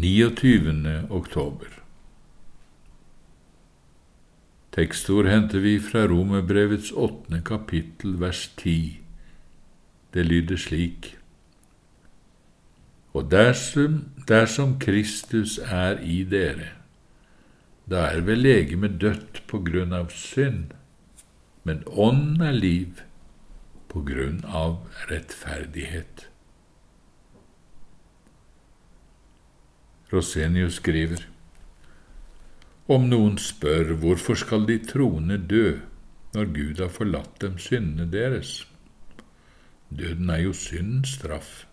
29. oktober. Tekstord henter vi fra Romerbrevets åttende kapittel, vers ti. Det lyder slik. Og dersom, dersom Kristus er i dere, da er vel legemet dødt på grunn av synd, men ånden er liv på grunn av rettferdighet. Rosenius skriver Om noen spør hvorfor skal de troende dø når Gud har forlatt dem syndene deres? Døden er jo syndens straff.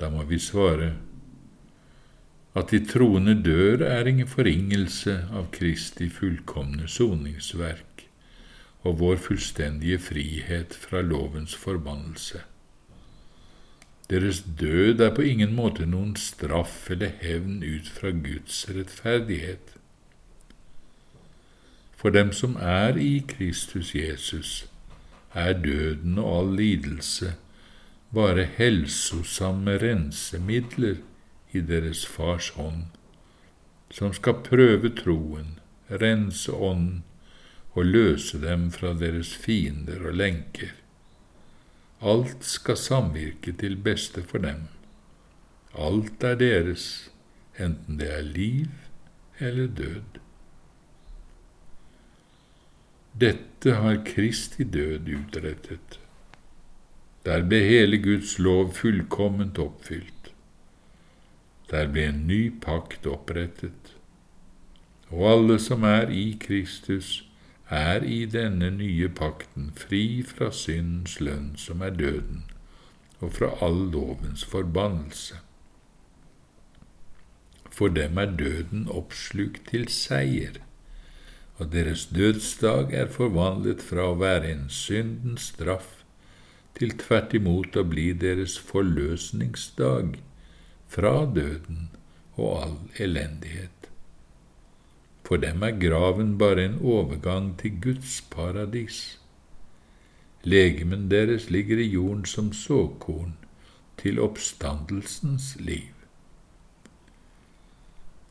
Da må vi svare at de troende dør er ingen forringelse av Kristi fullkomne soningsverk og vår fullstendige frihet fra lovens forbannelse. Deres død er på ingen måte noen straff eller hevn ut fra Guds rettferdighet. For dem som er i Kristus Jesus, er døden og all lidelse bare helsosamme rensemidler i deres Fars hånd, som skal prøve troen, rense ånden og løse dem fra deres fiender og lenker. Alt skal samvirke til beste for dem. Alt er deres, enten det er liv eller død. Dette har Kristi død utrettet. Der ble hele Guds lov fullkomment oppfylt. Der ble en ny pakt opprettet, og alle som er i Kristus, er i denne nye pakten fri fra syndens lønn, som er døden, og fra all lovens forbannelse. For dem er døden oppslukt til seier, og deres dødsdag er forvandlet fra å være en syndens straff til tvert imot å bli deres forløsningsdag fra døden og all elendighet. For dem er graven bare en overgang til Guds paradis. Legemen deres ligger i jorden som såkorn til oppstandelsens liv.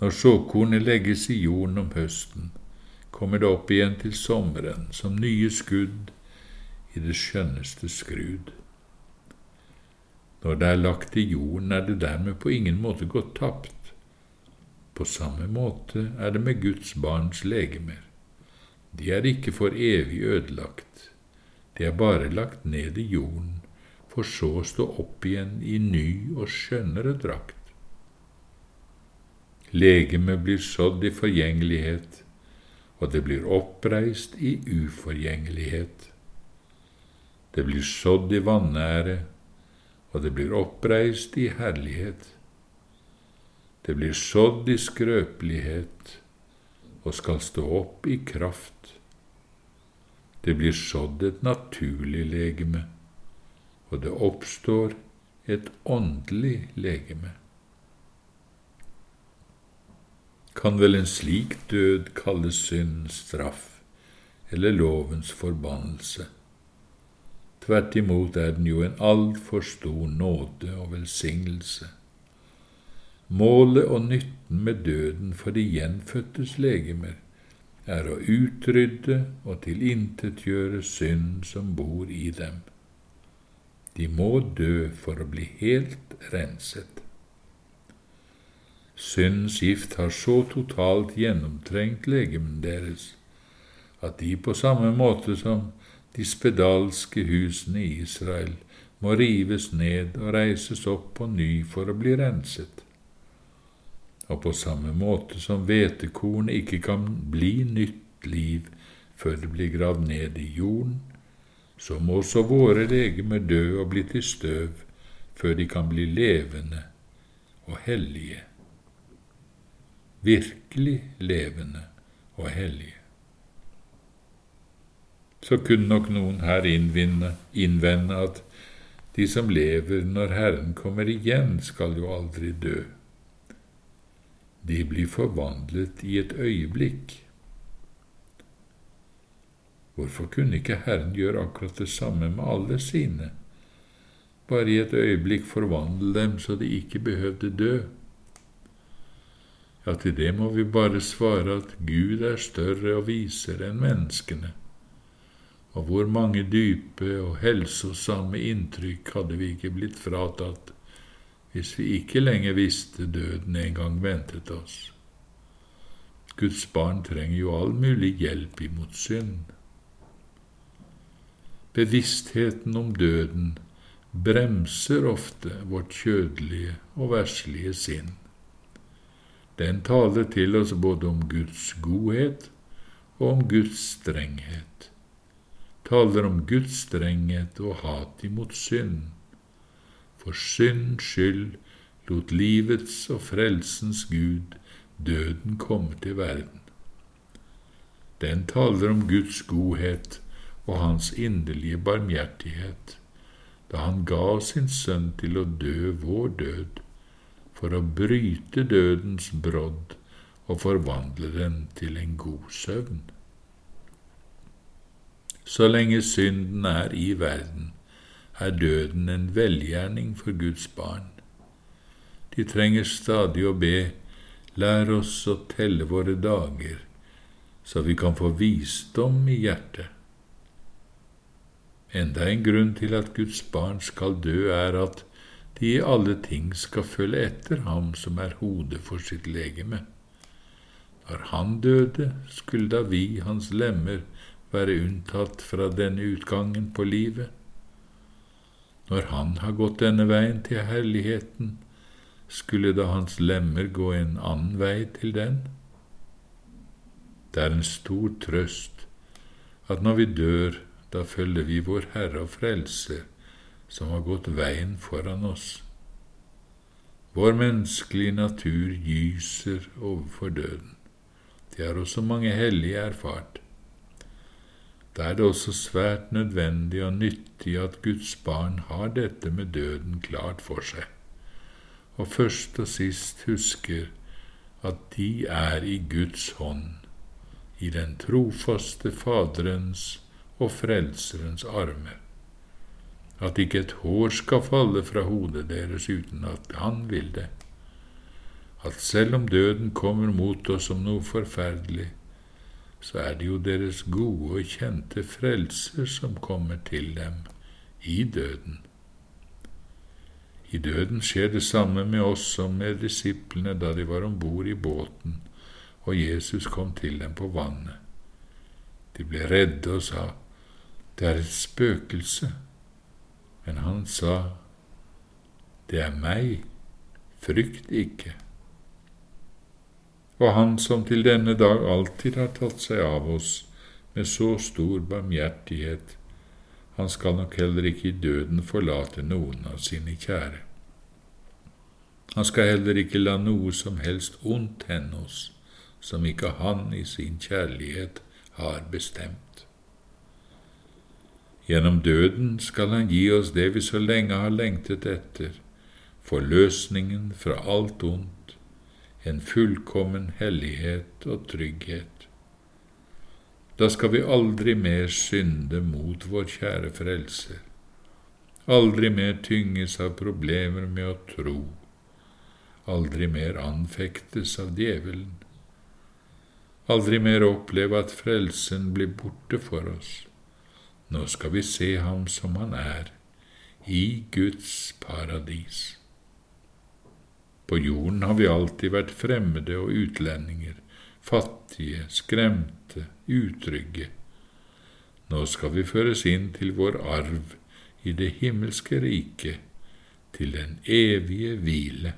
Når såkornet legges i jorden om høsten, kommer det opp igjen til sommeren som nye skudd i det skjønneste skrud. Når det er lagt i jorden, er det dermed på ingen måte gått tapt. På samme måte er det med Guds barns legemer. De er ikke for evig ødelagt, de er bare lagt ned i jorden, for så å stå opp igjen i ny og skjønnere drakt. Legemet blir sådd i forgjengelighet, og det blir oppreist i uforgjengelighet. Det blir sådd i vanære, og det blir oppreist i herlighet. Det blir sådd i skrøpelighet og skal stå opp i kraft. Det blir sådd et naturlig legeme, og det oppstår et åndelig legeme. Kan vel en slik død kalles syndens straff eller lovens forbannelse? Tvert imot er den jo en altfor stor nåde og velsignelse. Målet og nytten med døden for de gjenfødtes legemer er å utrydde og tilintetgjøre synd som bor i dem. De må dø for å bli helt renset. Syndens gift har så totalt gjennomtrengt legemen deres at de på samme måte som de spedalske husene i Israel må rives ned og reises opp på ny for å bli renset og på samme måte som hvetekornet ikke kan bli nytt liv før det blir gravd ned i jorden, så må også våre legemer dø og bli til støv før de kan bli levende og hellige, virkelig levende og hellige. Så kunne nok noen her innvinne, innvende at de som lever når Herren kommer igjen, skal jo aldri dø de blir forvandlet i et øyeblikk. Hvorfor kunne ikke Herren gjøre akkurat det samme med alle sine? bare i et øyeblikk forvandle dem så de ikke behøvde dø. Ja, til det må vi bare svare at Gud er større og visere enn menneskene. Og hvor mange dype og helsosamme inntrykk hadde vi ikke blitt fratatt hvis vi ikke lenger visste døden en gang ventet oss. Guds barn trenger jo all mulig hjelp imot synd. Bevisstheten om døden bremser ofte vårt kjødelige og verslige sinn. Den taler til oss både om Guds godhet og om Guds strenghet. Taler om Guds strenghet og hat imot synd. For synds skyld lot livets og frelsens Gud døden komme til verden. Den taler om Guds godhet og Hans inderlige barmhjertighet, da Han ga sin sønn til å dø vår død, for å bryte dødens brodd og forvandle den til en god søvn. Så lenge synden er i verden, er døden en velgjerning for Guds barn. De trenger stadig å be Lær oss å telle våre dager, så vi kan få visdom i hjertet. Enda en grunn til at Guds barn skal dø, er at de i alle ting skal følge etter ham som er hodet for sitt legeme. Når han døde, skulle da vi, hans lemmer, være unntatt fra denne utgangen på livet. Når han har gått denne veien til herligheten, skulle da hans lemmer gå en annen vei til den? Det er en stor trøst at når vi dør, da følger vi vår Herre og Frelser, som har gått veien foran oss. Vår menneskelige natur gyser overfor døden. Det har også mange hellige erfart. Da er det også svært nødvendig og nyttig at Guds barn har dette med døden klart for seg. Og først og sist husker at de er i Guds hånd, i den trofaste Faderens og Frelserens armer, at ikke et hår skal falle fra hodet deres uten at Han vil det, at selv om døden kommer mot oss som noe forferdelig, så er det jo deres gode og kjente frelser som kommer til dem i døden. I døden skjer det samme med oss som med disiplene da de var om bord i båten og Jesus kom til dem på vannet. De ble redde og sa, Det er et spøkelse. Men han sa, Det er meg, frykt ikke. Og han som til denne dag alltid har tatt seg av oss med så stor barmhjertighet, han skal nok heller ikke i døden forlate noen av sine kjære. Han skal heller ikke la noe som helst ondt hende oss, som ikke han i sin kjærlighet har bestemt. Gjennom døden skal han gi oss det vi så lenge har lengtet etter, forløsningen fra alt ondt, en fullkommen hellighet og trygghet. Da skal vi aldri mer synde mot vår kjære Frelser, aldri mer tynges av problemer med å tro, aldri mer anfektes av djevelen, aldri mer oppleve at Frelsen blir borte for oss. Nå skal vi se ham som han er, i Guds paradis. På jorden har vi alltid vært fremmede og utlendinger, fattige, skremte, utrygge. Nå skal vi føres inn til vår arv i det himmelske riket, til den evige hvile.